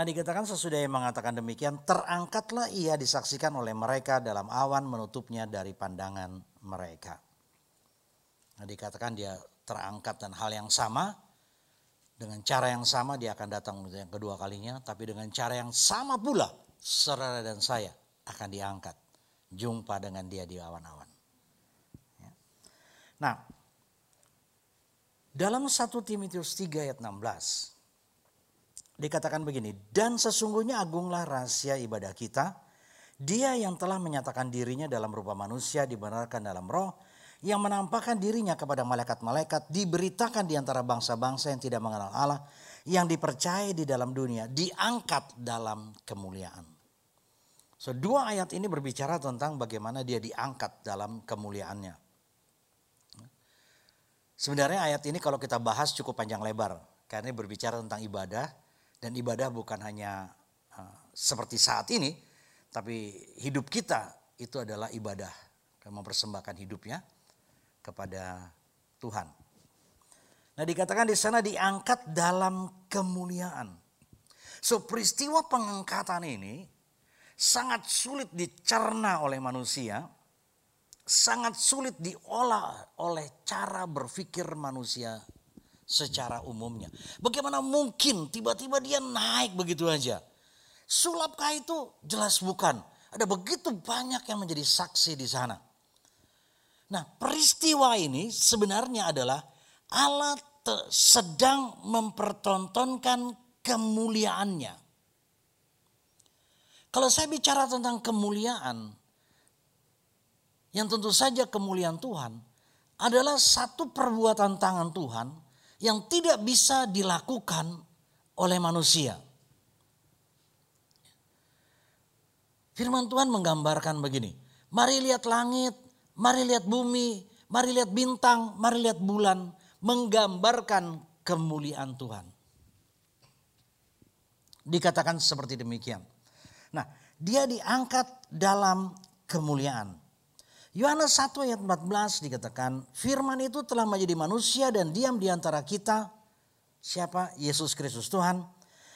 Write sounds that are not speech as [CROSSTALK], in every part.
Nah dikatakan sesudah yang mengatakan demikian, terangkatlah ia disaksikan oleh mereka dalam awan menutupnya dari pandangan mereka. Nah dikatakan dia terangkat dan hal yang sama, dengan cara yang sama dia akan datang yang kedua kalinya, tapi dengan cara yang sama pula saudara dan saya akan diangkat. Jumpa dengan dia di awan-awan. Ya. Nah, dalam 1 Timotius 3 ayat 16, dikatakan begini, dan sesungguhnya agunglah rahasia ibadah kita, dia yang telah menyatakan dirinya dalam rupa manusia dibenarkan dalam roh, yang menampakkan dirinya kepada malaikat-malaikat, diberitakan di antara bangsa-bangsa yang tidak mengenal Allah, yang dipercaya di dalam dunia, diangkat dalam kemuliaan. So, dua ayat ini berbicara tentang bagaimana dia diangkat dalam kemuliaannya. Sebenarnya ayat ini kalau kita bahas cukup panjang lebar, karena berbicara tentang ibadah, dan ibadah bukan hanya uh, seperti saat ini, tapi hidup kita itu adalah ibadah. Dan mempersembahkan hidupnya kepada Tuhan. Nah dikatakan di sana diangkat dalam kemuliaan. So peristiwa pengangkatan ini sangat sulit dicerna oleh manusia. Sangat sulit diolah oleh cara berpikir manusia secara umumnya. Bagaimana mungkin tiba-tiba dia naik begitu aja? Sulapkah itu? Jelas bukan. Ada begitu banyak yang menjadi saksi di sana. Nah peristiwa ini sebenarnya adalah Allah sedang mempertontonkan kemuliaannya. Kalau saya bicara tentang kemuliaan, yang tentu saja kemuliaan Tuhan adalah satu perbuatan tangan Tuhan yang tidak bisa dilakukan oleh manusia. Firman Tuhan menggambarkan begini, mari lihat langit, mari lihat bumi, mari lihat bintang, mari lihat bulan, menggambarkan kemuliaan Tuhan. Dikatakan seperti demikian. Nah, dia diangkat dalam kemuliaan. Yohanes 1 ayat 14 dikatakan, firman itu telah menjadi manusia dan diam di antara kita. Siapa? Yesus Kristus Tuhan.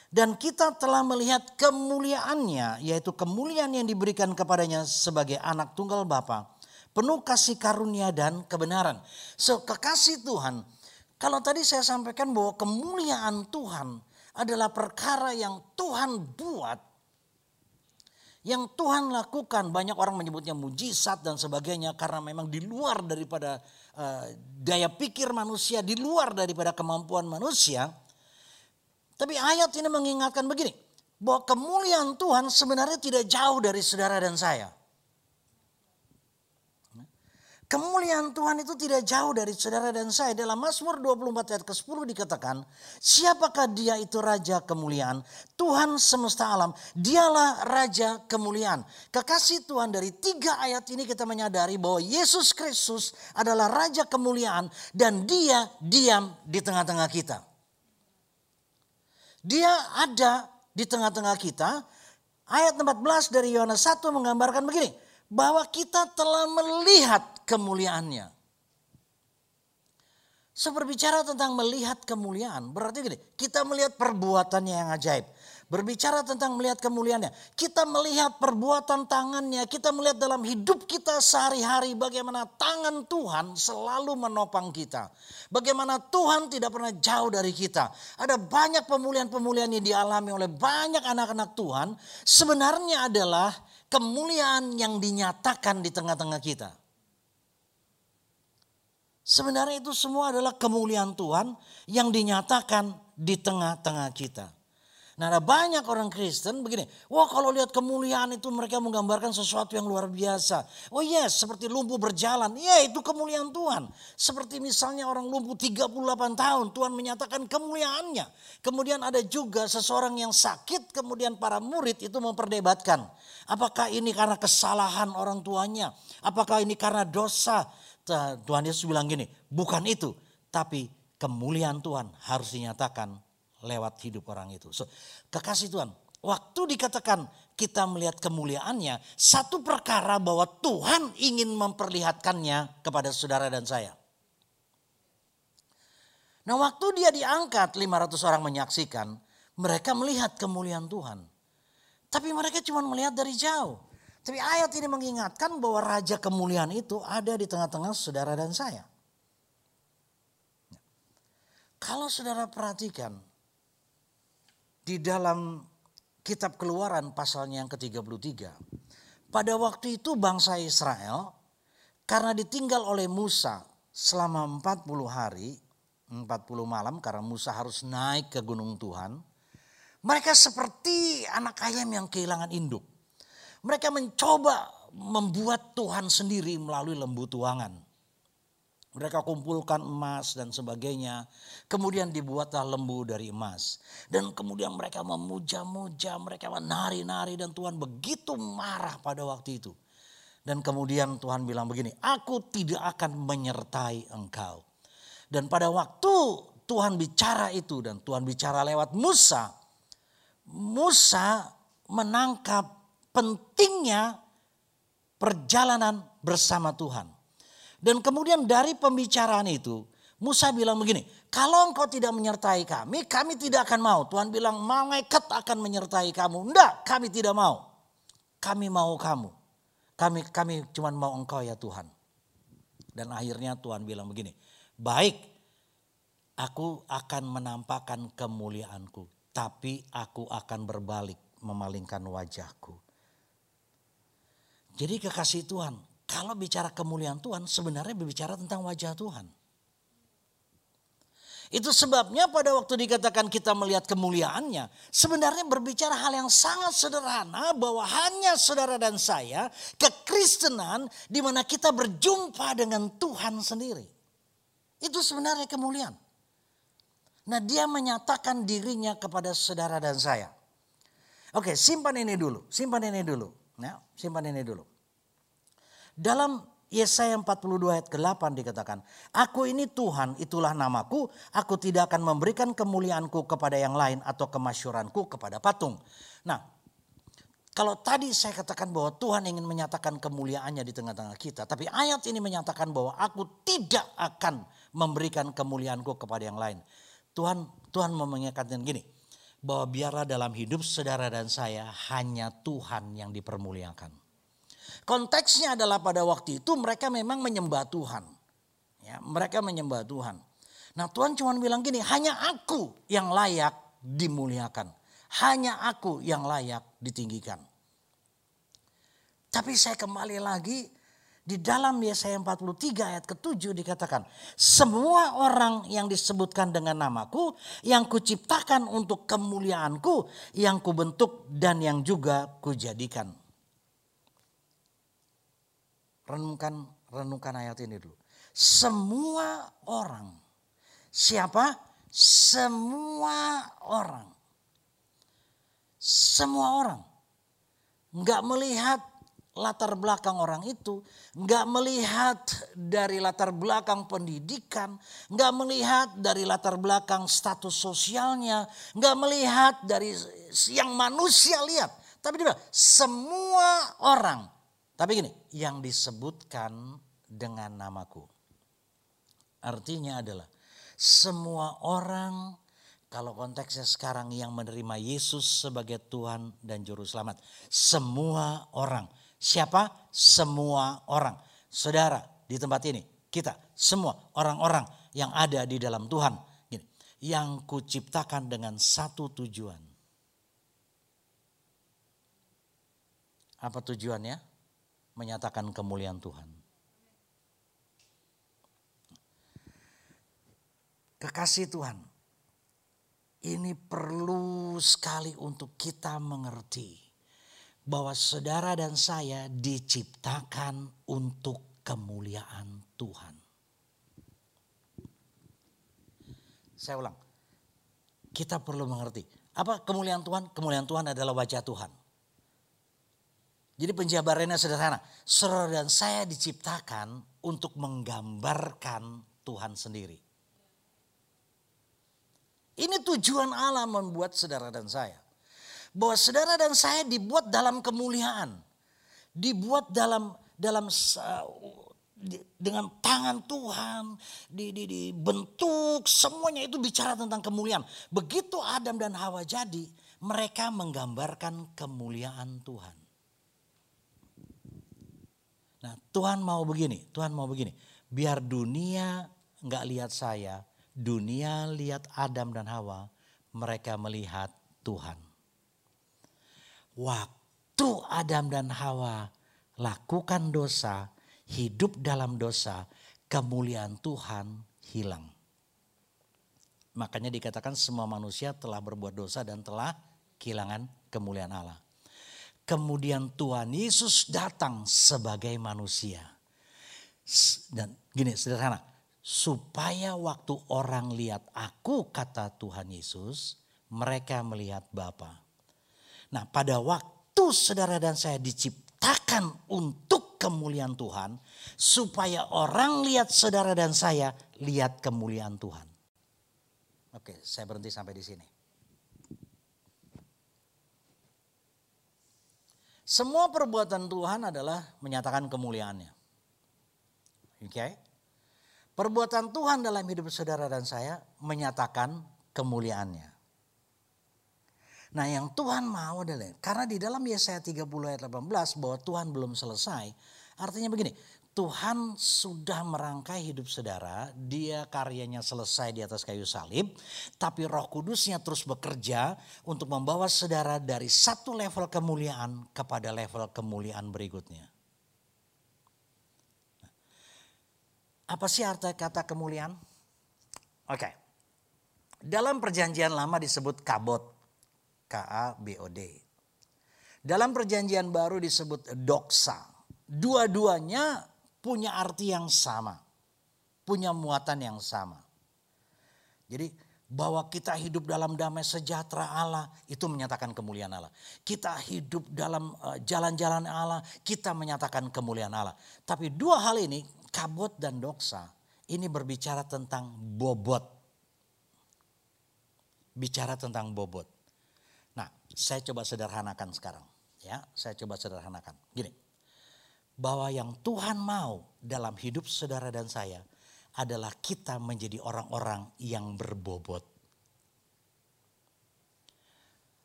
Dan kita telah melihat kemuliaannya, yaitu kemuliaan yang diberikan kepadanya sebagai anak tunggal Bapa, penuh kasih karunia dan kebenaran. So, kekasih Tuhan, kalau tadi saya sampaikan bahwa kemuliaan Tuhan adalah perkara yang Tuhan buat yang Tuhan lakukan banyak orang menyebutnya mujizat dan sebagainya karena memang di luar daripada uh, daya pikir manusia, di luar daripada kemampuan manusia. Tapi ayat ini mengingatkan begini, bahwa kemuliaan Tuhan sebenarnya tidak jauh dari saudara dan saya. Kemuliaan Tuhan itu tidak jauh dari saudara dan saya. Dalam Mazmur 24 ayat ke-10 dikatakan, siapakah dia itu raja kemuliaan? Tuhan semesta alam, dialah raja kemuliaan. Kekasih Tuhan dari tiga ayat ini kita menyadari bahwa Yesus Kristus adalah raja kemuliaan dan dia diam di tengah-tengah kita. Dia ada di tengah-tengah kita. Ayat 14 dari Yohanes 1 menggambarkan begini, bahwa kita telah melihat kemuliaannya. So berbicara tentang melihat kemuliaan, berarti gini, kita melihat perbuatannya yang ajaib. Berbicara tentang melihat kemuliaannya, kita melihat perbuatan tangannya, kita melihat dalam hidup kita sehari-hari bagaimana tangan Tuhan selalu menopang kita. Bagaimana Tuhan tidak pernah jauh dari kita. Ada banyak pemulihan-pemulihan yang dialami oleh banyak anak-anak Tuhan, sebenarnya adalah kemuliaan yang dinyatakan di tengah-tengah kita. Sebenarnya itu semua adalah kemuliaan Tuhan yang dinyatakan di tengah-tengah kita. Nah ada banyak orang Kristen begini, wah kalau lihat kemuliaan itu mereka menggambarkan sesuatu yang luar biasa. Oh yes, seperti lumpuh berjalan, ya itu kemuliaan Tuhan. Seperti misalnya orang lumpuh 38 tahun, Tuhan menyatakan kemuliaannya. Kemudian ada juga seseorang yang sakit, kemudian para murid itu memperdebatkan. Apakah ini karena kesalahan orang tuanya? Apakah ini karena dosa? Tuhan Yesus bilang gini, bukan itu, tapi kemuliaan Tuhan harus dinyatakan lewat hidup orang itu. So, kekasih Tuhan, waktu dikatakan kita melihat kemuliaannya, satu perkara bahwa Tuhan ingin memperlihatkannya kepada saudara dan saya. Nah waktu dia diangkat 500 orang menyaksikan, Mereka melihat kemuliaan Tuhan. Tapi mereka cuma melihat dari jauh. Tapi ayat ini mengingatkan bahwa raja kemuliaan itu ada di tengah-tengah saudara dan saya. Kalau saudara perhatikan di dalam kitab keluaran pasalnya yang ke-33. Pada waktu itu bangsa Israel karena ditinggal oleh Musa selama 40 hari, 40 malam karena Musa harus naik ke gunung Tuhan. Mereka seperti anak ayam yang kehilangan induk. Mereka mencoba membuat Tuhan sendiri melalui lembu tuangan. Mereka kumpulkan emas dan sebagainya. Kemudian dibuatlah lembu dari emas. Dan kemudian mereka memuja-muja, mereka menari-nari dan Tuhan begitu marah pada waktu itu. Dan kemudian Tuhan bilang begini, aku tidak akan menyertai engkau. Dan pada waktu Tuhan bicara itu dan Tuhan bicara lewat Musa. Musa menangkap pentingnya perjalanan bersama Tuhan. Dan kemudian dari pembicaraan itu Musa bilang begini, kalau engkau tidak menyertai kami, kami tidak akan mau. Tuhan bilang, malaikat akan menyertai kamu. Enggak, kami tidak mau. Kami mau kamu. Kami kami cuma mau engkau ya Tuhan. Dan akhirnya Tuhan bilang begini, baik aku akan menampakkan kemuliaanku. Tapi aku akan berbalik memalingkan wajahku. Jadi kekasih Tuhan, kalau bicara kemuliaan Tuhan sebenarnya berbicara tentang wajah Tuhan. Itu sebabnya pada waktu dikatakan kita melihat kemuliaannya, sebenarnya berbicara hal yang sangat sederhana bahwa hanya saudara dan saya kekristenan di mana kita berjumpa dengan Tuhan sendiri. Itu sebenarnya kemuliaan. Nah dia menyatakan dirinya kepada saudara dan saya. Oke simpan ini dulu, simpan ini dulu. Ya, simpan ini dulu. Dalam Yesaya 42 ayat ke-8 dikatakan, Aku ini Tuhan, itulah namaku, aku tidak akan memberikan kemuliaanku kepada yang lain atau kemasyuranku kepada patung. Nah, kalau tadi saya katakan bahwa Tuhan ingin menyatakan kemuliaannya di tengah-tengah kita. Tapi ayat ini menyatakan bahwa aku tidak akan memberikan kemuliaanku kepada yang lain. Tuhan Tuhan mengingatkan gini. Bahwa biarlah dalam hidup saudara dan saya hanya Tuhan yang dipermuliakan. Konteksnya adalah pada waktu itu mereka memang menyembah Tuhan. Ya, mereka menyembah Tuhan. Nah Tuhan cuma bilang gini, hanya aku yang layak dimuliakan. Hanya aku yang layak ditinggikan. Tapi saya kembali lagi di dalam Yesaya 43 ayat ke-7 dikatakan, semua orang yang disebutkan dengan namaku, yang kuciptakan untuk kemuliaanku, yang kubentuk dan yang juga kujadikan. Renungkan renungkan ayat ini dulu. Semua orang. Siapa? Semua orang. Semua orang. Enggak melihat latar belakang orang itu, enggak melihat dari latar belakang pendidikan, enggak melihat dari latar belakang status sosialnya, enggak melihat dari yang manusia lihat. Tapi dia semua orang tapi gini, yang disebutkan dengan namaku. Artinya adalah semua orang kalau konteksnya sekarang yang menerima Yesus sebagai Tuhan dan Juru Selamat. Semua orang. Siapa? Semua orang. Saudara di tempat ini. Kita semua orang-orang yang ada di dalam Tuhan. Gini, yang kuciptakan dengan satu tujuan. Apa tujuannya? menyatakan kemuliaan Tuhan. Kekasih Tuhan, ini perlu sekali untuk kita mengerti bahwa saudara dan saya diciptakan untuk kemuliaan Tuhan. Saya ulang, kita perlu mengerti apa kemuliaan Tuhan? Kemuliaan Tuhan adalah wajah Tuhan. Jadi penjabarannya sederhana. Saudara dan saya diciptakan untuk menggambarkan Tuhan sendiri. Ini tujuan Allah membuat saudara dan saya. Bahwa saudara dan saya dibuat dalam kemuliaan. Dibuat dalam dalam dengan tangan Tuhan, di, di, dibentuk, semuanya itu bicara tentang kemuliaan. Begitu Adam dan Hawa jadi, mereka menggambarkan kemuliaan Tuhan. Nah Tuhan mau begini, Tuhan mau begini. Biar dunia nggak lihat saya, dunia lihat Adam dan Hawa, mereka melihat Tuhan. Waktu Adam dan Hawa lakukan dosa, hidup dalam dosa, kemuliaan Tuhan hilang. Makanya dikatakan semua manusia telah berbuat dosa dan telah kehilangan kemuliaan Allah. Kemudian Tuhan Yesus datang sebagai manusia. Dan gini sederhana, supaya waktu orang lihat aku kata Tuhan Yesus, mereka melihat Bapa. Nah pada waktu saudara dan saya diciptakan untuk kemuliaan Tuhan, supaya orang lihat saudara dan saya lihat kemuliaan Tuhan. Oke, saya berhenti sampai di sini. Semua perbuatan Tuhan adalah menyatakan kemuliaannya. Oke. Okay? Perbuatan Tuhan dalam hidup saudara dan saya menyatakan kemuliaannya. Nah yang Tuhan mau adalah, karena di dalam Yesaya 30 ayat 18 bahwa Tuhan belum selesai. Artinya begini, Tuhan sudah merangkai hidup saudara, dia karyanya selesai di atas kayu salib, tapi roh kudusnya terus bekerja untuk membawa saudara dari satu level kemuliaan kepada level kemuliaan berikutnya. Apa sih arti kata kemuliaan? Oke. Dalam perjanjian lama disebut kabot. K-A-B-O-D. Dalam perjanjian baru disebut doksa. Dua-duanya punya arti yang sama, punya muatan yang sama. Jadi bahwa kita hidup dalam damai sejahtera Allah itu menyatakan kemuliaan Allah. Kita hidup dalam eh, jalan-jalan Allah, kita menyatakan kemuliaan Allah. Tapi dua hal ini, kabut dan doksa, ini berbicara tentang bobot. Bicara tentang bobot. Saya coba sederhanakan sekarang. Ya, saya coba sederhanakan. Gini, bahwa yang Tuhan mau dalam hidup saudara dan saya adalah kita menjadi orang-orang yang berbobot.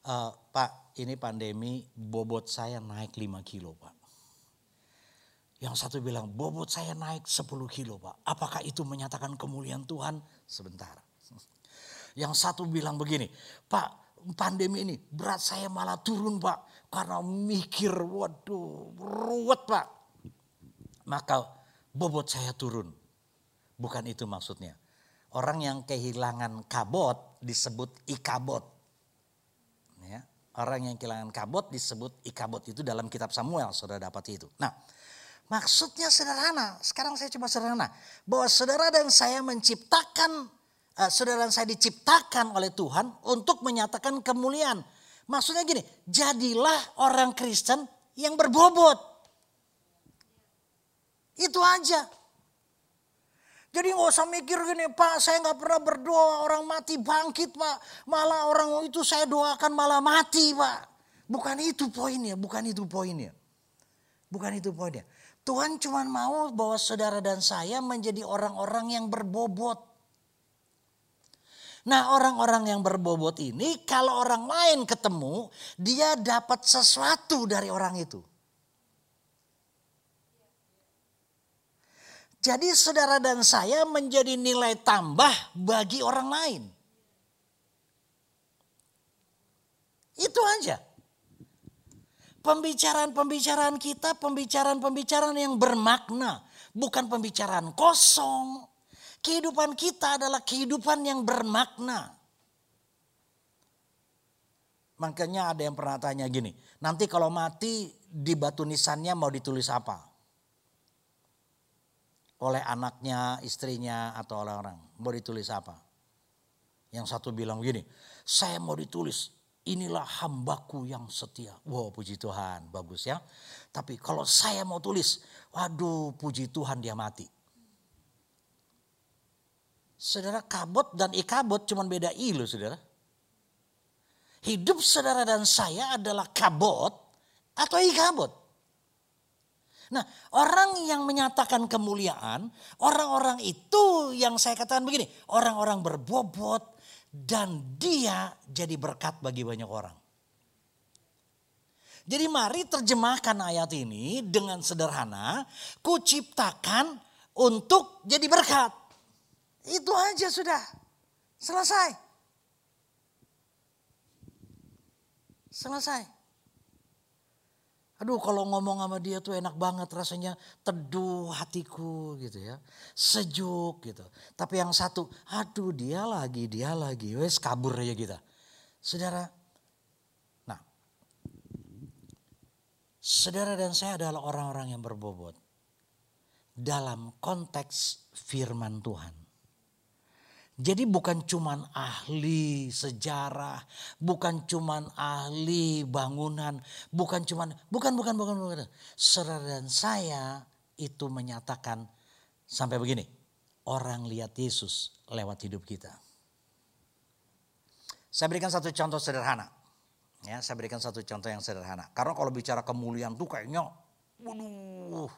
Uh, Pak, ini pandemi bobot saya naik 5 kilo Pak. Yang satu bilang bobot saya naik 10 kilo Pak. Apakah itu menyatakan kemuliaan Tuhan? Sebentar. Yang satu bilang begini, Pak pandemi ini berat saya malah turun Pak. Karena mikir waduh ruwet Pak maka bobot saya turun. Bukan itu maksudnya. Orang yang kehilangan kabot disebut ikabot. Ya, orang yang kehilangan kabot disebut ikabot itu dalam kitab Samuel saudara dapat itu. Nah maksudnya sederhana. Sekarang saya coba sederhana. Bahwa saudara dan saya menciptakan, saudara dan saya diciptakan oleh Tuhan untuk menyatakan kemuliaan. Maksudnya gini, jadilah orang Kristen yang berbobot. Itu aja. Jadi nggak usah mikir gini, Pak saya nggak pernah berdoa orang mati bangkit Pak. Malah orang itu saya doakan malah mati Pak. Bukan itu poinnya, bukan itu poinnya. Bukan itu poinnya. Tuhan cuma mau bahwa saudara dan saya menjadi orang-orang yang berbobot. Nah orang-orang yang berbobot ini kalau orang lain ketemu dia dapat sesuatu dari orang itu. Jadi saudara dan saya menjadi nilai tambah bagi orang lain. Itu aja. Pembicaraan-pembicaraan kita, pembicaraan-pembicaraan yang bermakna. Bukan pembicaraan kosong. Kehidupan kita adalah kehidupan yang bermakna. Makanya ada yang pernah tanya gini, nanti kalau mati di batu nisannya mau ditulis apa? oleh anaknya, istrinya, atau oleh orang. Mau ditulis apa? Yang satu bilang begini, saya mau ditulis inilah hambaku yang setia. Wow puji Tuhan, bagus ya. Tapi kalau saya mau tulis, waduh puji Tuhan dia mati. Saudara kabot dan ikabot cuma beda i loh saudara. Hidup saudara dan saya adalah kabot atau ikabot. Nah, orang yang menyatakan kemuliaan, orang-orang itu yang saya katakan begini, orang-orang berbobot dan dia jadi berkat bagi banyak orang. Jadi mari terjemahkan ayat ini dengan sederhana, kuciptakan untuk jadi berkat. Itu aja sudah. Selesai. Selesai. Aduh kalau ngomong sama dia tuh enak banget rasanya teduh hatiku gitu ya. Sejuk gitu. Tapi yang satu, aduh dia lagi, dia lagi. Wes kabur aja kita. Saudara, nah. Saudara dan saya adalah orang-orang yang berbobot. Dalam konteks firman Tuhan. Jadi bukan cuman ahli sejarah, bukan cuman ahli bangunan, bukan cuman bukan bukan bukan bukan. Saudara dan saya itu menyatakan sampai begini. Orang lihat Yesus lewat hidup kita. Saya berikan satu contoh sederhana. Ya, saya berikan satu contoh yang sederhana. Karena kalau bicara kemuliaan tuh kayaknya waduh.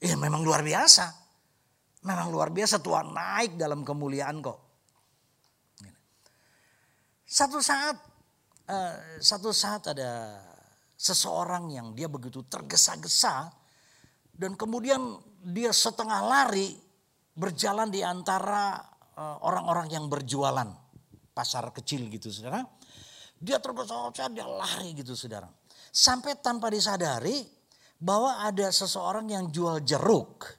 Ya memang luar biasa. Memang luar biasa Tuhan naik dalam kemuliaan kok. Satu saat, uh, satu saat ada seseorang yang dia begitu tergesa-gesa dan kemudian dia setengah lari berjalan di antara uh, orang-orang yang berjualan pasar kecil gitu saudara. Dia tergesa-gesa dia lari gitu saudara. Sampai tanpa disadari bahwa ada seseorang yang jual jeruk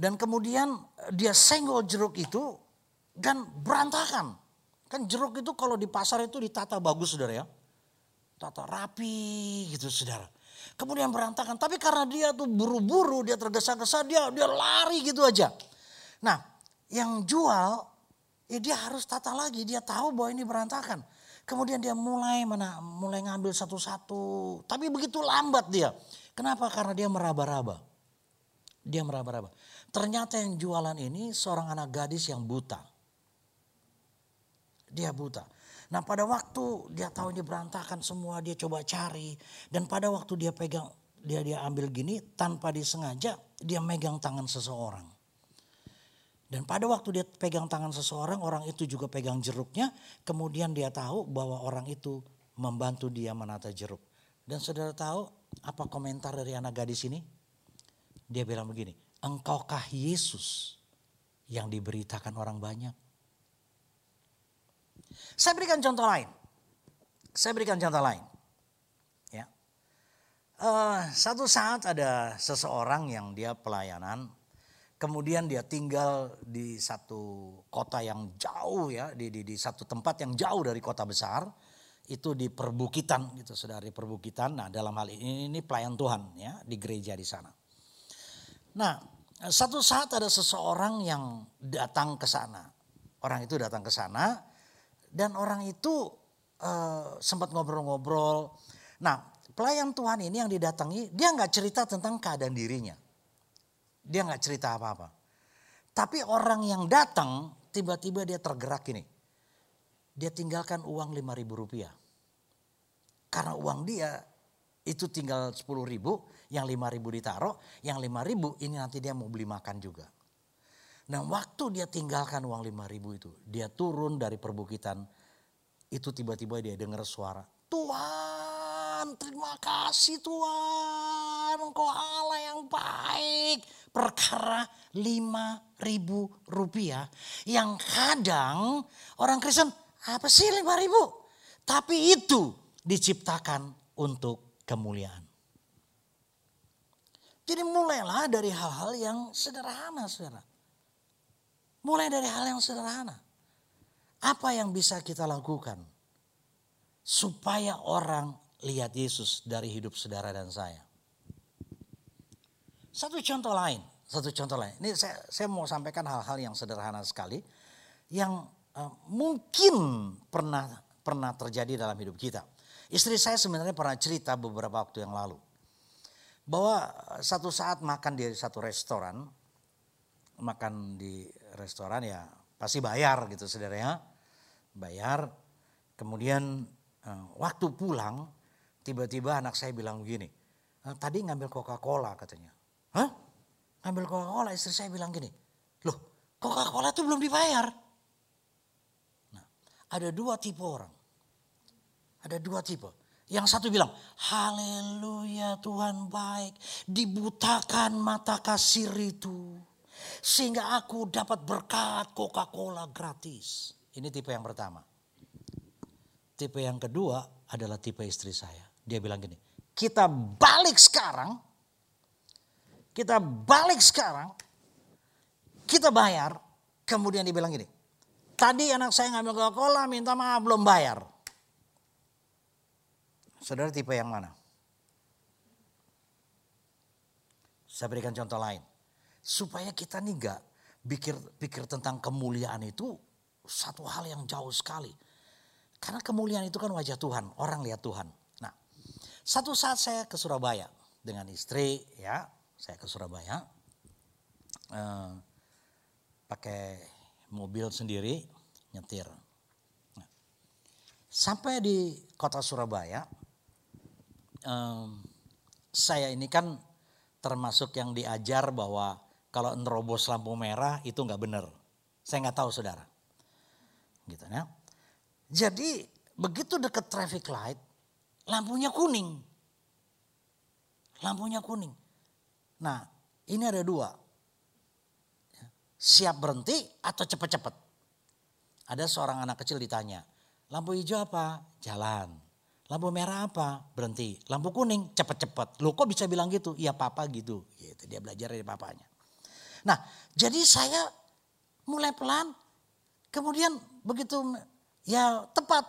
dan kemudian eh, dia senggol jeruk itu dan berantakan. Kan jeruk itu kalau di pasar itu ditata bagus saudara ya. Tata rapi gitu saudara. Kemudian berantakan. Tapi karena dia tuh buru-buru, dia tergesa-gesa, dia dia lari gitu aja. Nah yang jual ya dia harus tata lagi. Dia tahu bahwa ini berantakan. Kemudian dia mulai mana mulai ngambil satu-satu. Tapi begitu lambat dia. Kenapa? Karena dia meraba-raba. Dia meraba-raba. Ternyata yang jualan ini seorang anak gadis yang buta. Dia buta. Nah pada waktu dia tahu ini berantakan semua dia coba cari. Dan pada waktu dia pegang, dia dia ambil gini tanpa disengaja dia megang tangan seseorang. Dan pada waktu dia pegang tangan seseorang orang itu juga pegang jeruknya. Kemudian dia tahu bahwa orang itu membantu dia menata jeruk. Dan saudara tahu apa komentar dari anak gadis ini? Dia bilang begini, engkaukah Yesus yang diberitakan orang banyak? Saya berikan contoh lain. Saya berikan contoh lain. Ya. Uh, satu saat ada seseorang yang dia pelayanan, kemudian dia tinggal di satu kota yang jauh ya, di, di, di satu tempat yang jauh dari kota besar, itu di perbukitan gitu, saudara di perbukitan. Nah dalam hal ini ini pelayan Tuhan ya di gereja di sana. Nah, satu saat ada seseorang yang datang ke sana. Orang itu datang ke sana dan orang itu uh, sempat ngobrol-ngobrol. Nah, pelayan Tuhan ini yang didatangi, dia nggak cerita tentang keadaan dirinya. Dia nggak cerita apa-apa. Tapi orang yang datang tiba-tiba dia tergerak ini. Dia tinggalkan uang lima ribu rupiah. Karena uang dia itu tinggal sepuluh ribu, yang lima ribu ditaruh, yang lima ribu ini nanti dia mau beli makan juga. Nah waktu dia tinggalkan uang lima ribu itu, dia turun dari perbukitan, itu tiba-tiba dia dengar suara, Tuhan terima kasih Tuhan, engkau Allah yang baik. Perkara lima ribu rupiah yang kadang orang Kristen apa sih lima ribu? Tapi itu diciptakan untuk kemuliaan. Jadi mulailah dari hal-hal yang sederhana, saudara. Mulai dari hal yang sederhana. Apa yang bisa kita lakukan supaya orang lihat Yesus dari hidup saudara dan saya? Satu contoh lain, satu contoh lain. Ini saya, saya mau sampaikan hal-hal yang sederhana sekali yang uh, mungkin pernah pernah terjadi dalam hidup kita. Istri saya sebenarnya pernah cerita beberapa waktu yang lalu bahwa satu saat makan di satu restoran, makan di restoran ya pasti bayar gitu saudara ya, bayar. Kemudian eh, waktu pulang tiba-tiba anak saya bilang begini, "Eh, tadi ngambil Coca-Cola katanya. Hah? Ngambil Coca-Cola istri saya bilang gini, loh Coca-Cola itu belum dibayar. Nah, ada dua tipe orang. Ada dua tipe. Yang satu bilang, haleluya Tuhan baik. Dibutakan mata kasir itu. Sehingga aku dapat berkat Coca-Cola gratis. Ini tipe yang pertama. Tipe yang kedua adalah tipe istri saya. Dia bilang gini, kita balik sekarang. Kita balik sekarang. Kita bayar. Kemudian dia bilang gini, tadi anak saya ngambil Coca-Cola minta maaf belum bayar. Saudara tipe yang mana? Saya berikan contoh lain. Supaya kita nih gak pikir, pikir tentang kemuliaan itu satu hal yang jauh sekali. Karena kemuliaan itu kan wajah Tuhan, orang lihat Tuhan. Nah, satu saat saya ke Surabaya dengan istri, ya, saya ke Surabaya, eh, pakai mobil sendiri, nyetir. Nah, sampai di kota Surabaya, um, saya ini kan termasuk yang diajar bahwa kalau nerobos lampu merah itu nggak benar. Saya nggak tahu saudara. Gitu ya. Jadi begitu dekat traffic light, lampunya kuning. Lampunya kuning. Nah ini ada dua. Siap berhenti atau cepat-cepat. Ada seorang anak kecil ditanya, lampu hijau apa? Jalan. Lampu merah apa? Berhenti. Lampu kuning cepat-cepat. Lu kok bisa bilang gitu? Iya papa gitu. Gitu dia belajar dari papanya. Nah, jadi saya mulai pelan. Kemudian begitu ya tepat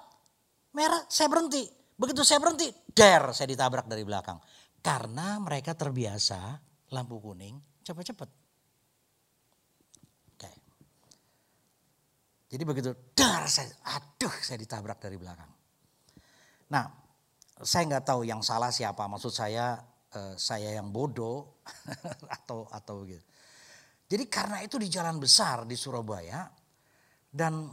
merah saya berhenti. Begitu saya berhenti, der saya ditabrak dari belakang. Karena mereka terbiasa lampu kuning cepat-cepat. Oke. Jadi begitu dar saya aduh saya ditabrak dari belakang. Nah, saya nggak tahu yang salah siapa. Maksud saya eh, saya yang bodoh [LAUGHS] atau atau gitu. Jadi karena itu di jalan besar di Surabaya dan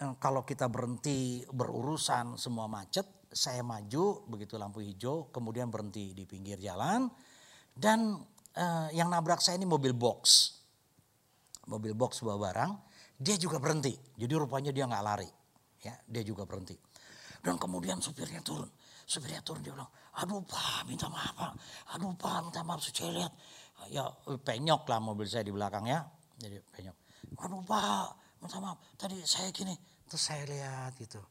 eh, kalau kita berhenti berurusan semua macet, saya maju begitu lampu hijau, kemudian berhenti di pinggir jalan dan eh, yang nabrak saya ini mobil box, mobil box bawa barang, dia juga berhenti. Jadi rupanya dia nggak lari, ya dia juga berhenti. Dan kemudian supirnya turun. Supirnya turun dia bilang, aduh pak minta maaf pak. Aduh pak minta maaf saya lihat. Ya penyok lah mobil saya di belakang ya. Jadi penyok. Aduh pak minta maaf. Tadi saya gini. Terus saya lihat gitu.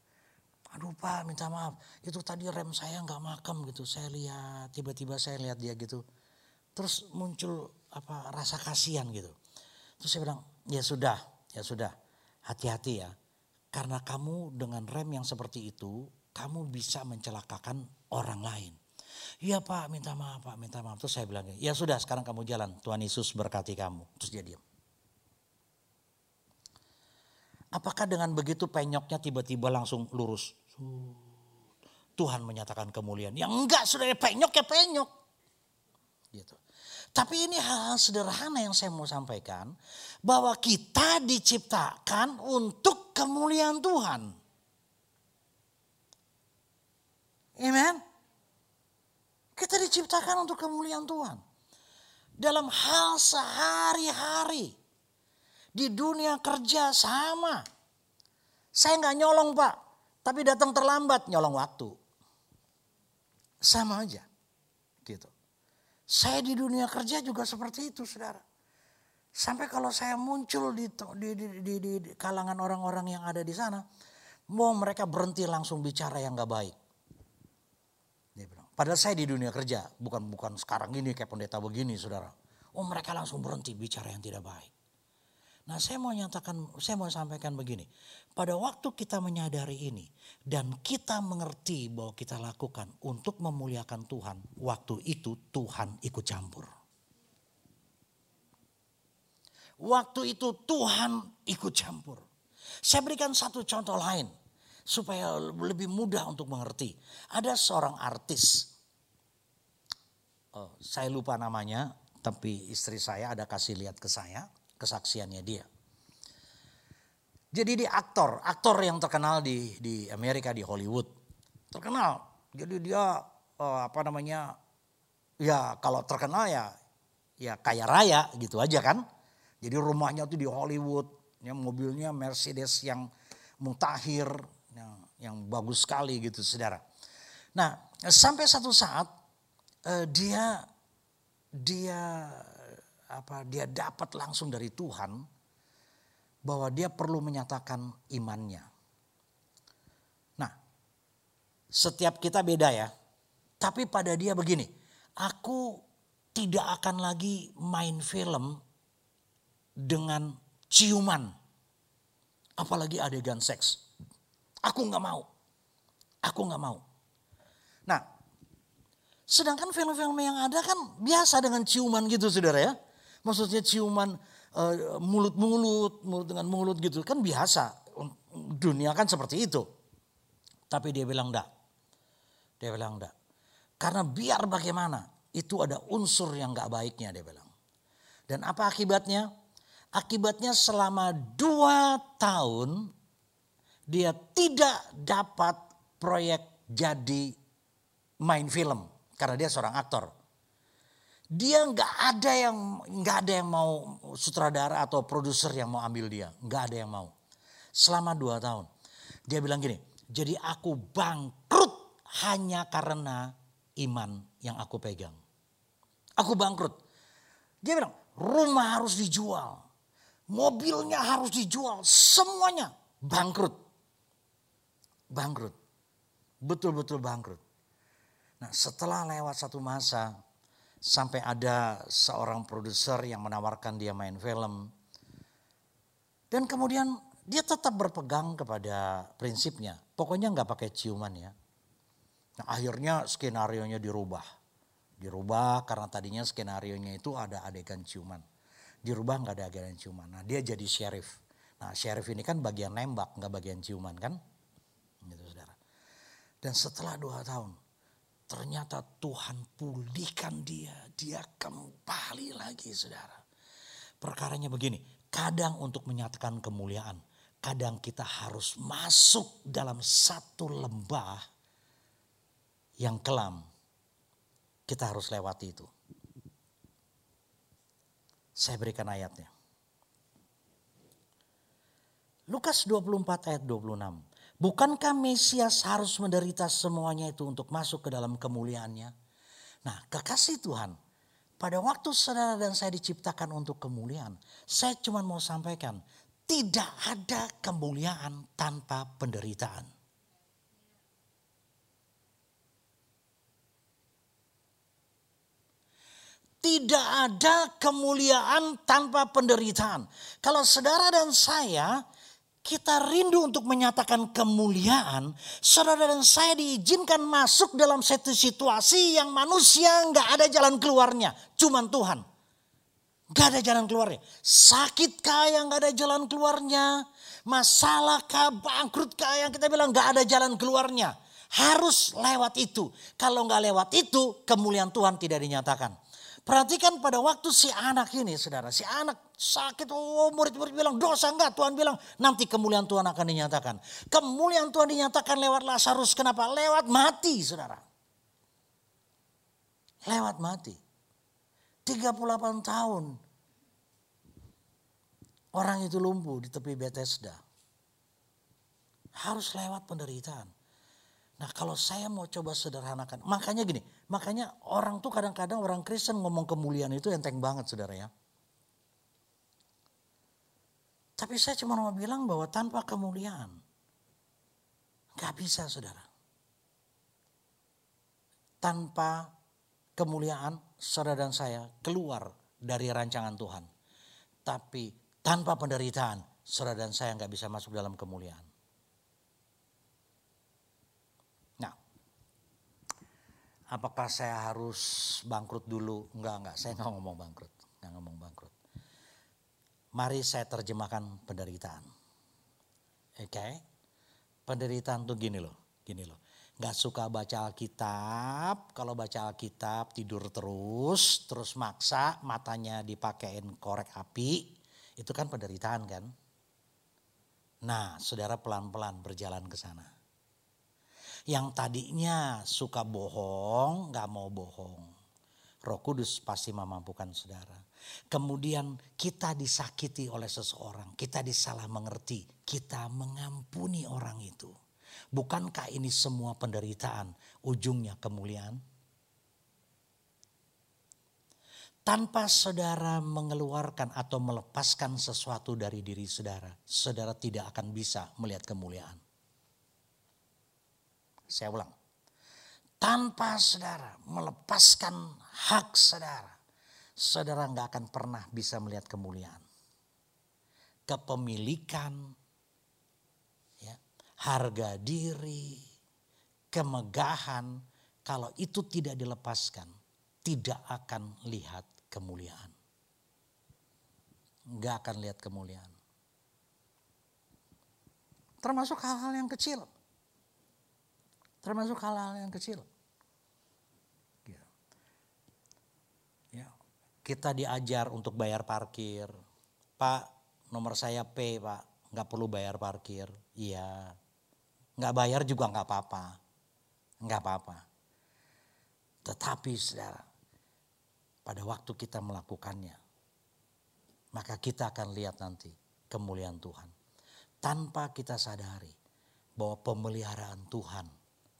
Aduh pak minta maaf. Itu tadi rem saya nggak makam gitu. Saya lihat tiba-tiba saya lihat dia gitu. Terus muncul apa rasa kasihan gitu. Terus saya bilang ya sudah ya sudah hati-hati ya karena kamu dengan rem yang seperti itu, kamu bisa mencelakakan orang lain. Iya pak, minta maaf pak, minta maaf. Terus saya bilang, ya sudah sekarang kamu jalan. Tuhan Yesus berkati kamu. Terus dia diam. Apakah dengan begitu penyoknya tiba-tiba langsung lurus? Tuhan menyatakan kemuliaan. Ya enggak, sudah penyok ya penyok. Gitu. Tapi ini hal, hal sederhana yang saya mau sampaikan. Bahwa kita diciptakan untuk kemuliaan Tuhan. Amen. Kita diciptakan untuk kemuliaan Tuhan. Dalam hal sehari-hari. Di dunia kerja sama. Saya nggak nyolong pak. Tapi datang terlambat nyolong waktu. Sama aja. Saya di dunia kerja juga seperti itu saudara. Sampai kalau saya muncul di, di, di, di, di, kalangan orang-orang yang ada di sana. Mau mereka berhenti langsung bicara yang gak baik. Padahal saya di dunia kerja. Bukan bukan sekarang ini kayak pendeta begini saudara. Oh mereka langsung berhenti bicara yang tidak baik. Nah saya mau nyatakan, saya mau sampaikan begini. Pada waktu kita menyadari ini dan kita mengerti bahwa kita lakukan untuk memuliakan Tuhan. Waktu itu Tuhan ikut campur. Waktu itu Tuhan ikut campur. Saya berikan satu contoh lain supaya lebih mudah untuk mengerti. Ada seorang artis, oh, saya lupa namanya, tapi istri saya ada kasih lihat ke saya kesaksiannya dia. Jadi dia aktor, aktor yang terkenal di di Amerika di Hollywood, terkenal. Jadi dia uh, apa namanya ya kalau terkenal ya ya kaya raya gitu aja kan. Jadi rumahnya tuh di Hollywood, ya mobilnya Mercedes yang mutakhir, yang, yang bagus sekali gitu saudara. Nah sampai satu saat uh, dia dia apa dia dapat langsung dari Tuhan bahwa dia perlu menyatakan imannya. Nah, setiap kita beda ya. Tapi pada dia begini, aku tidak akan lagi main film dengan ciuman. Apalagi adegan seks. Aku nggak mau. Aku nggak mau. Nah, sedangkan film-film yang ada kan biasa dengan ciuman gitu saudara ya. Maksudnya ciuman mulut-mulut, mulut dengan mulut gitu kan biasa. Dunia kan seperti itu. Tapi dia bilang enggak. Dia bilang enggak. Karena biar bagaimana itu ada unsur yang enggak baiknya dia bilang. Dan apa akibatnya? Akibatnya selama dua tahun dia tidak dapat proyek jadi main film karena dia seorang aktor. Dia nggak ada yang nggak ada yang mau sutradara atau produser yang mau ambil dia, nggak ada yang mau. Selama dua tahun, dia bilang gini, jadi aku bangkrut hanya karena iman yang aku pegang. Aku bangkrut. Dia bilang, rumah harus dijual, mobilnya harus dijual, semuanya bangkrut. Bangkrut. Betul-betul bangkrut. Nah setelah lewat satu masa, sampai ada seorang produser yang menawarkan dia main film. Dan kemudian dia tetap berpegang kepada prinsipnya. Pokoknya nggak pakai ciuman ya. Nah akhirnya skenario nya dirubah. Dirubah karena tadinya skenario nya itu ada adegan ciuman dirubah nggak ada adegan ciuman. Nah dia jadi sheriff. Nah sheriff ini kan bagian nembak nggak bagian ciuman kan, gitu saudara. Dan setelah dua tahun ternyata Tuhan pulihkan dia, dia kembali lagi saudara. Perkaranya begini, kadang untuk menyatakan kemuliaan, kadang kita harus masuk dalam satu lembah yang kelam. Kita harus lewati itu. Saya berikan ayatnya. Lukas 24 ayat 26. Bukankah Mesias harus menderita semuanya itu untuk masuk ke dalam kemuliaannya? Nah kekasih Tuhan, pada waktu saudara dan saya diciptakan untuk kemuliaan, saya cuma mau sampaikan, tidak ada kemuliaan tanpa penderitaan. Tidak ada kemuliaan tanpa penderitaan. Kalau saudara dan saya kita rindu untuk menyatakan kemuliaan, saudara dan saya diizinkan masuk dalam satu situasi yang manusia nggak ada jalan keluarnya, cuman Tuhan. Gak ada jalan keluarnya. Sakit kah yang gak ada jalan keluarnya. Masalah kah, bangkrut kah yang kita bilang gak ada jalan keluarnya. Harus lewat itu. Kalau gak lewat itu, kemuliaan Tuhan tidak dinyatakan. Perhatikan pada waktu si anak ini saudara. Si anak sakit. Oh murid-murid bilang dosa enggak. Tuhan bilang nanti kemuliaan Tuhan akan dinyatakan. Kemuliaan Tuhan dinyatakan lewat Lazarus. Kenapa? Lewat mati saudara. Lewat mati. 38 tahun. Orang itu lumpuh di tepi Bethesda. Harus lewat penderitaan. Nah kalau saya mau coba sederhanakan, makanya gini, makanya orang tuh kadang-kadang orang Kristen ngomong kemuliaan itu enteng banget saudara ya. Tapi saya cuma mau bilang bahwa tanpa kemuliaan, gak bisa saudara. Tanpa kemuliaan saudara dan saya keluar dari rancangan Tuhan. Tapi tanpa penderitaan saudara dan saya nggak bisa masuk dalam kemuliaan. Apakah saya harus bangkrut dulu? Enggak, enggak. Saya enggak ngomong bangkrut. Enggak ngomong bangkrut. Mari saya terjemahkan penderitaan. Oke. Okay? Penderitaan tuh gini loh, gini loh. Enggak suka baca Alkitab, kalau baca Alkitab tidur terus, terus maksa matanya dipakein korek api, itu kan penderitaan kan? Nah, saudara pelan-pelan berjalan ke sana yang tadinya suka bohong, gak mau bohong. Roh Kudus pasti memampukan saudara. Kemudian kita disakiti oleh seseorang, kita disalah mengerti, kita mengampuni orang itu. Bukankah ini semua penderitaan ujungnya kemuliaan? Tanpa saudara mengeluarkan atau melepaskan sesuatu dari diri saudara, saudara tidak akan bisa melihat kemuliaan. Saya ulang. Tanpa saudara melepaskan hak saudara, saudara nggak akan pernah bisa melihat kemuliaan. Kepemilikan, ya, harga diri, kemegahan, kalau itu tidak dilepaskan, tidak akan lihat kemuliaan. Nggak akan lihat kemuliaan. Termasuk hal-hal yang kecil. Termasuk hal-hal yang kecil. Ya. ya. Kita diajar untuk bayar parkir. Pak, nomor saya P pak, nggak perlu bayar parkir. Iya. Nggak bayar juga nggak apa-apa. Nggak apa-apa. Tetapi saudara, pada waktu kita melakukannya, maka kita akan lihat nanti kemuliaan Tuhan. Tanpa kita sadari bahwa pemeliharaan Tuhan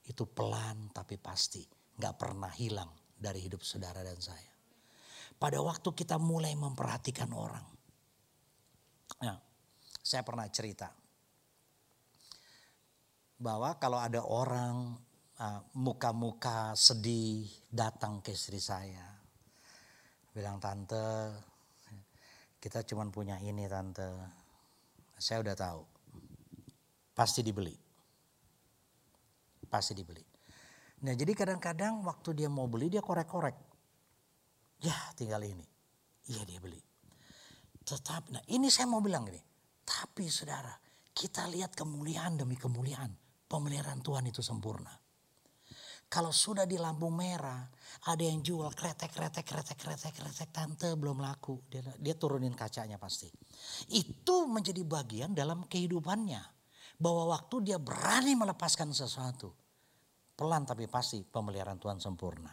itu pelan tapi pasti. Gak pernah hilang dari hidup saudara dan saya. Pada waktu kita mulai memperhatikan orang. Nah, saya pernah cerita. Bahwa kalau ada orang uh, muka-muka sedih datang ke istri saya bilang tante kita cuma punya ini tante saya udah tahu pasti dibeli pasti dibeli. Nah jadi kadang-kadang waktu dia mau beli dia korek-korek. Ya tinggal ini. Iya dia beli. Tetap nah ini saya mau bilang gini. Tapi saudara kita lihat kemuliaan demi kemuliaan. Pemeliharaan Tuhan itu sempurna. Kalau sudah di lampu merah, ada yang jual kretek, kretek, kretek, kretek, kretek, tante belum laku. Dia, dia turunin kacanya pasti. Itu menjadi bagian dalam kehidupannya. Bahwa waktu dia berani melepaskan sesuatu. Pelan tapi pasti pemeliharaan Tuhan sempurna.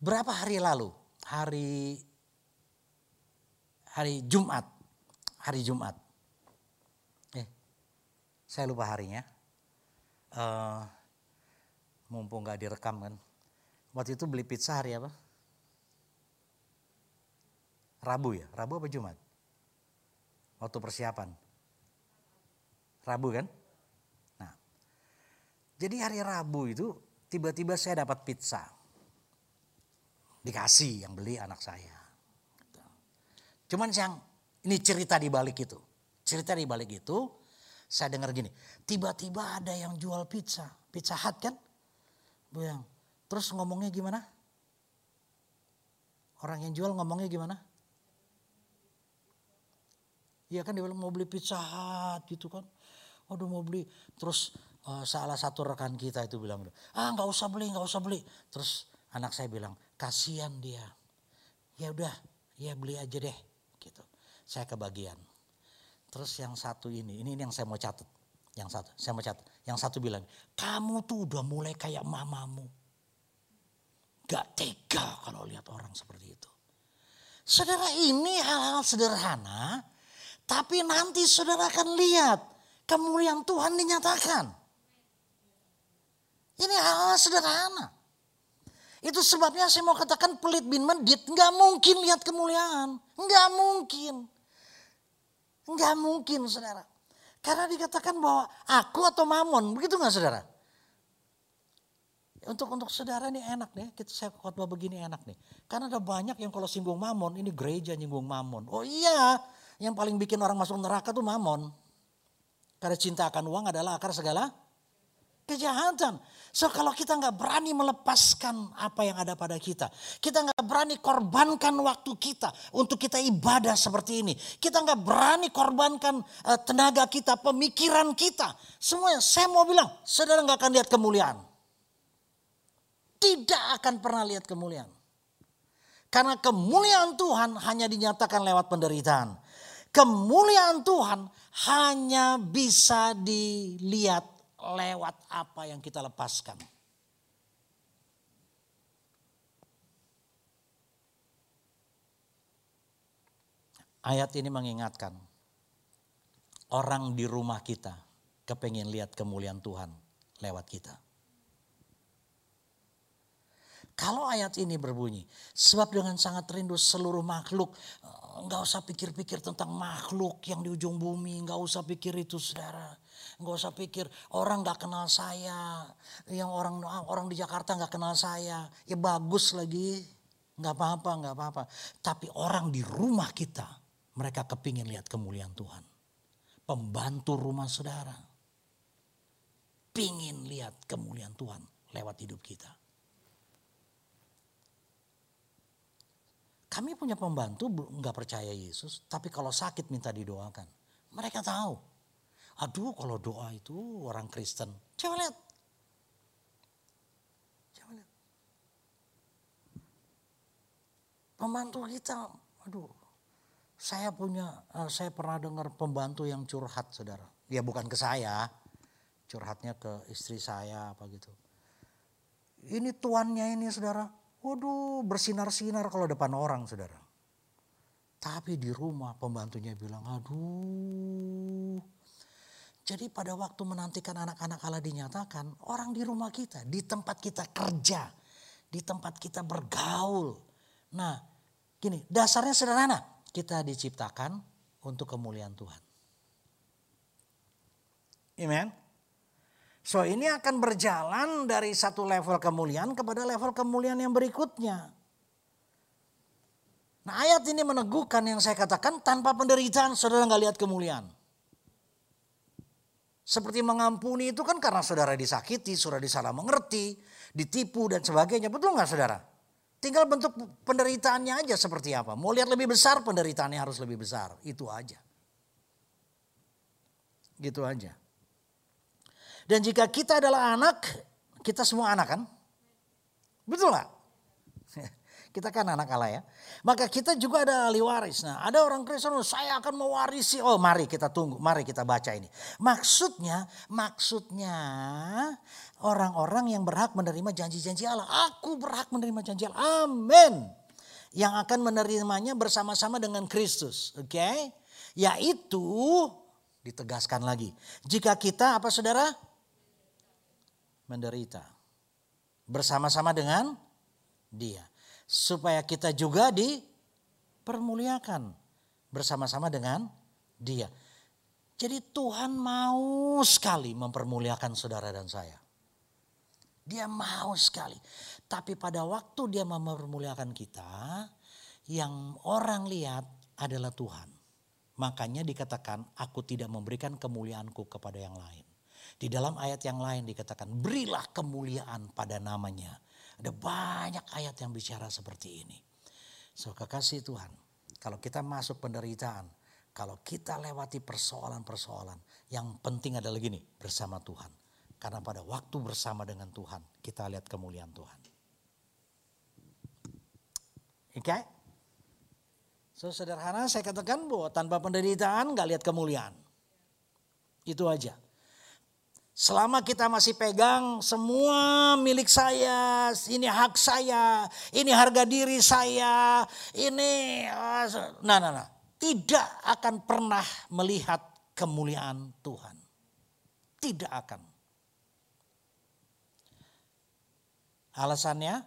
Berapa hari lalu? Hari hari Jumat. Hari Jumat. Eh, saya lupa harinya. Uh, mumpung gak direkam kan. Waktu itu beli pizza hari apa? Rabu ya, Rabu apa Jumat? Waktu persiapan. Rabu kan? Nah, jadi hari Rabu itu tiba-tiba saya dapat pizza. Dikasih yang beli anak saya. Cuman yang ini cerita di balik itu. Cerita di balik itu saya dengar gini, tiba-tiba ada yang jual pizza, pizza hut kan? Buyang. Terus ngomongnya gimana? Orang yang jual ngomongnya gimana? Iya kan dia bilang mau beli pizza hut gitu kan. Waduh mau beli. Terus uh, salah satu rekan kita itu bilang, ah nggak usah beli, nggak usah beli. Terus anak saya bilang, kasihan dia. Ya udah, ya beli aja deh. Gitu. Saya kebagian. Terus yang satu ini, ini yang saya mau catat. Yang satu, saya mau catat. Yang satu bilang, kamu tuh udah mulai kayak mamamu. Gak tega kalau lihat orang seperti itu. Saudara ini hal-hal sederhana, tapi nanti saudara akan lihat kemuliaan Tuhan dinyatakan. Ini hal-hal sederhana. Itu sebabnya saya mau katakan pelit bin mendit nggak mungkin lihat kemuliaan. Nggak mungkin. Nggak mungkin saudara. Karena dikatakan bahwa aku atau mamon, begitu nggak saudara? Untuk untuk saudara ini enak nih, kita saya khotbah begini enak nih. Karena ada banyak yang kalau singgung mamon, ini gereja nyinggung mamon. Oh iya, yang paling bikin orang masuk neraka tuh mamon. Karena cinta akan uang adalah akar segala kejahatan. So kalau kita nggak berani melepaskan apa yang ada pada kita, kita nggak berani korbankan waktu kita untuk kita ibadah seperti ini, kita nggak berani korbankan uh, tenaga kita, pemikiran kita, semuanya. Saya mau bilang, saudara nggak akan lihat kemuliaan, tidak akan pernah lihat kemuliaan, karena kemuliaan Tuhan hanya dinyatakan lewat penderitaan kemuliaan Tuhan hanya bisa dilihat lewat apa yang kita lepaskan. Ayat ini mengingatkan orang di rumah kita kepengen lihat kemuliaan Tuhan lewat kita. Kalau ayat ini berbunyi, sebab dengan sangat rindu seluruh makhluk nggak usah pikir-pikir tentang makhluk yang di ujung bumi, nggak usah pikir itu saudara. Nggak usah pikir orang nggak kenal saya, yang orang orang di Jakarta nggak kenal saya, ya bagus lagi, nggak apa-apa, nggak apa-apa. Tapi orang di rumah kita, mereka kepingin lihat kemuliaan Tuhan. Pembantu rumah saudara, pingin lihat kemuliaan Tuhan lewat hidup kita. Kami punya pembantu nggak percaya Yesus, tapi kalau sakit minta didoakan. Mereka tahu. Aduh kalau doa itu orang Kristen. Coba lihat. Coba lihat. Pembantu kita, aduh. Saya punya, uh, saya pernah dengar pembantu yang curhat saudara. Ya bukan ke saya, curhatnya ke istri saya apa gitu. Ini tuannya ini saudara, Waduh bersinar-sinar kalau depan orang saudara. Tapi di rumah pembantunya bilang aduh. Jadi pada waktu menantikan anak-anak Allah dinyatakan orang di rumah kita, di tempat kita kerja, di tempat kita bergaul. Nah gini dasarnya sederhana. Kita diciptakan untuk kemuliaan Tuhan. Amen. So ini akan berjalan dari satu level kemuliaan kepada level kemuliaan yang berikutnya. Nah ayat ini meneguhkan yang saya katakan tanpa penderitaan saudara nggak lihat kemuliaan. Seperti mengampuni itu kan karena saudara disakiti, saudara disalah mengerti, ditipu dan sebagainya. Betul nggak saudara? Tinggal bentuk penderitaannya aja seperti apa. Mau lihat lebih besar penderitaannya harus lebih besar. Itu aja. Gitu aja. Dan jika kita adalah anak, kita semua anak kan? Betul nggak? [LAUGHS] Kita kan anak Allah ya. Maka kita juga ada ahli waris. Nah ada orang Kristen, oh, saya akan mewarisi. Oh mari kita tunggu, mari kita baca ini. Maksudnya, maksudnya orang-orang yang berhak menerima janji-janji Allah. Aku berhak menerima janji Allah. Amin. Yang akan menerimanya bersama-sama dengan Kristus. Oke. Okay? Yaitu ditegaskan lagi. Jika kita apa saudara? Menderita bersama-sama dengan dia supaya kita juga dipermuliakan bersama-sama dengan dia. Jadi Tuhan mau sekali mempermuliakan saudara dan saya. Dia mau sekali. Tapi pada waktu dia mempermuliakan kita, yang orang lihat adalah Tuhan. Makanya dikatakan aku tidak memberikan kemuliaanku kepada yang lain. Di dalam ayat yang lain dikatakan berilah kemuliaan pada namanya. Ada banyak ayat yang bicara seperti ini. So kekasih Tuhan, kalau kita masuk penderitaan, kalau kita lewati persoalan-persoalan, yang penting adalah gini, bersama Tuhan. Karena pada waktu bersama dengan Tuhan, kita lihat kemuliaan Tuhan. Oke? Okay? So sederhana saya katakan bahwa tanpa penderitaan gak lihat kemuliaan. Itu aja. Selama kita masih pegang semua milik saya, ini hak saya, ini harga diri saya, ini ah, nah nah nah, tidak akan pernah melihat kemuliaan Tuhan. Tidak akan. Alasannya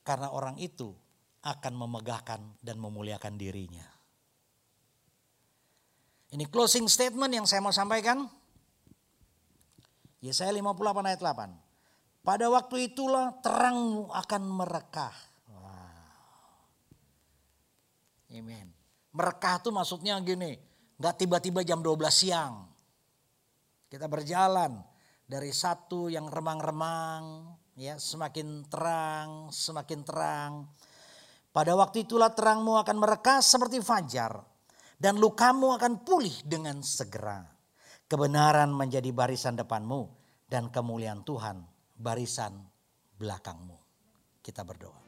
karena orang itu akan memegahkan dan memuliakan dirinya. Ini closing statement yang saya mau sampaikan. Yesaya 58 ayat 8. Pada waktu itulah terangmu akan merekah. Wow. Amen. Merekah itu maksudnya gini, nggak tiba-tiba jam 12 siang. Kita berjalan dari satu yang remang-remang, ya semakin terang, semakin terang. Pada waktu itulah terangmu akan merekah seperti fajar dan lukamu akan pulih dengan segera. Kebenaran menjadi barisan depanmu dan kemuliaan Tuhan barisan belakangmu. Kita berdoa.